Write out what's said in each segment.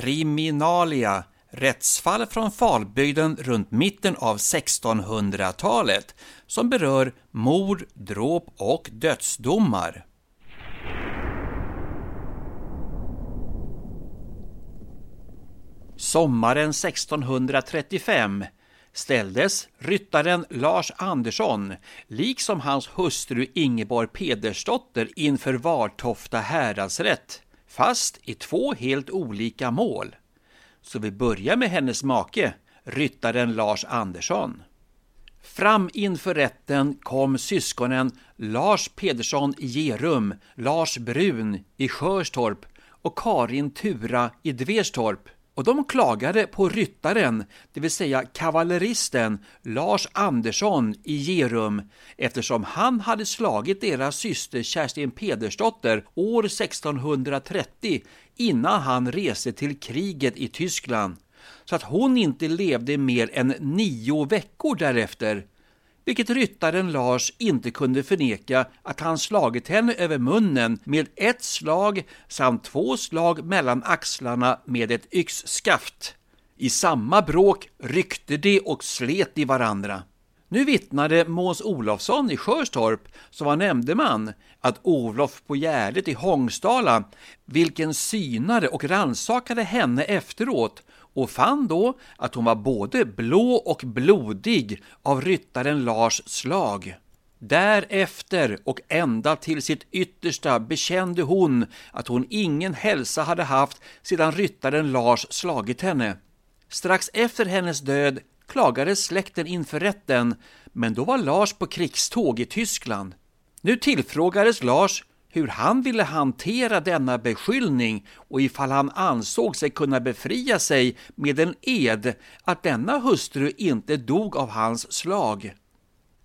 Kriminalia Rättsfall från Falbygden runt mitten av 1600-talet som berör mord, dråp och dödsdomar. Sommaren 1635 ställdes ryttaren Lars Andersson liksom hans hustru Ingeborg Pedersdotter inför Vartofta häradsrätt, fast i två helt olika mål. Så vi börjar med hennes make, ryttaren Lars Andersson. Fram inför rätten kom syskonen Lars Pedersson i Gerum, Lars Brun i Sjörstorp och Karin Tura i Dverstorp och de klagade på ryttaren, det vill säga kavalleristen Lars Andersson i Gerum eftersom han hade slagit deras syster Kerstin Pedersdotter år 1630 innan han reste till kriget i Tyskland. Så att hon inte levde mer än nio veckor därefter vilket ryttaren Lars inte kunde förneka att han slagit henne över munnen med ett slag samt två slag mellan axlarna med ett yxskaft. I samma bråk ryckte de och slet i varandra. Nu vittnade Måns Olofsson i Sjörstorp, som var nämndeman, att Olof på Gärdet i Hångsdala, vilken synade och ransakade henne efteråt, och fann då att hon var både blå och blodig av ryttaren Lars slag. Därefter och ända till sitt yttersta bekände hon att hon ingen hälsa hade haft sedan ryttaren Lars slagit henne. Strax efter hennes död klagade släkten inför rätten, men då var Lars på krigståg i Tyskland. Nu tillfrågades Lars hur han ville hantera denna beskyllning och ifall han ansåg sig kunna befria sig med en ed att denna hustru inte dog av hans slag.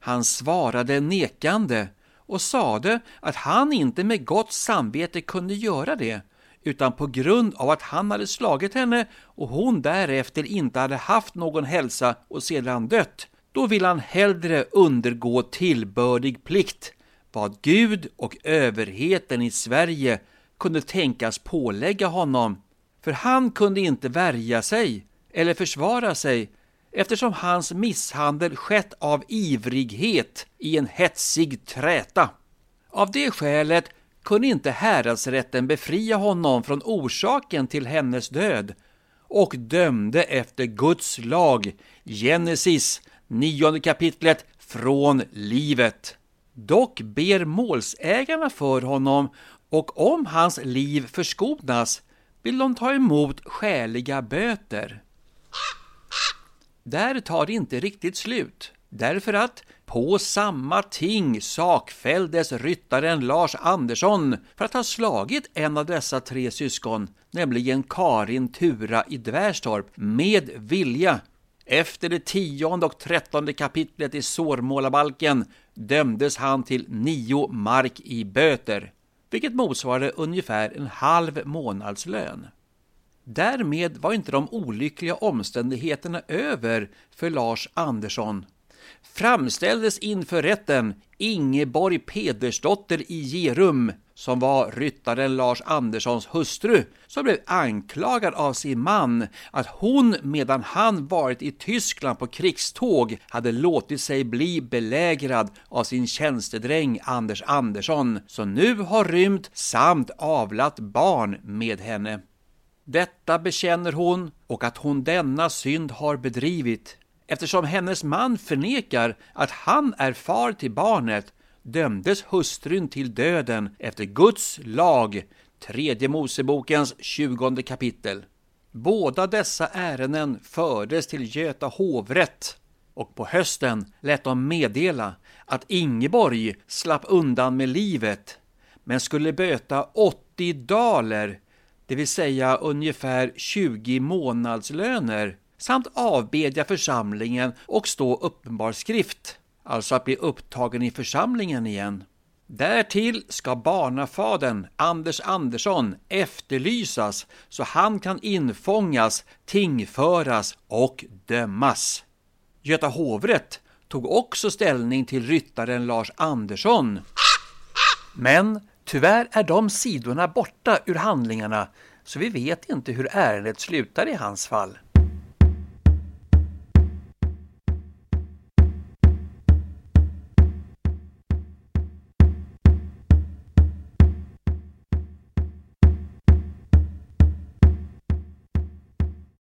Han svarade nekande och sade att han inte med gott samvete kunde göra det, utan på grund av att han hade slagit henne och hon därefter inte hade haft någon hälsa och sedan dött, då vill han hellre undergå tillbördig plikt vad Gud och överheten i Sverige kunde tänkas pålägga honom, för han kunde inte värja sig eller försvara sig eftersom hans misshandel skett av ivrighet i en hetsig träta. Av det skälet kunde inte häradsrätten befria honom från orsaken till hennes död och dömde efter Guds lag, Genesis, 9 kapitlet, från livet. Dock ber målsägarna för honom och om hans liv förskonas vill de ta emot skäliga böter. Där tar det inte riktigt slut, därför att på samma ting sakfälldes ryttaren Lars Andersson för att ha slagit en av dessa tre syskon, nämligen Karin Tura i Dvärstorp, med vilja efter det tionde och trettonde kapitlet i sårmålarbalken dömdes han till nio mark i böter, vilket motsvarade ungefär en halv månadslön. Därmed var inte de olyckliga omständigheterna över för Lars Andersson. Framställdes inför rätten Ingeborg Pedersdotter i Gerum som var ryttaren Lars Anderssons hustru, som blev anklagad av sin man att hon medan han varit i Tyskland på krigståg hade låtit sig bli belägrad av sin tjänstedräng Anders Andersson, som nu har rymt samt avlat barn med henne. Detta bekänner hon och att hon denna synd har bedrivit. Eftersom hennes man förnekar att han är far till barnet dömdes hustrun till döden efter Guds lag, tredje Mosebokens tjugonde kapitel. Båda dessa ärenden fördes till Göta hovrätt och på hösten lät de meddela att Ingeborg slapp undan med livet men skulle böta 80 daler, det vill säga ungefär 20 månadslöner, samt avbedja församlingen och stå uppenbar skrift, alltså att bli upptagen i församlingen igen. Därtill ska barnafaden Anders Andersson efterlysas så han kan infångas, tingföras och dömas. Göta hovrätt tog också ställning till ryttaren Lars Andersson. Men tyvärr är de sidorna borta ur handlingarna så vi vet inte hur ärendet slutar i hans fall.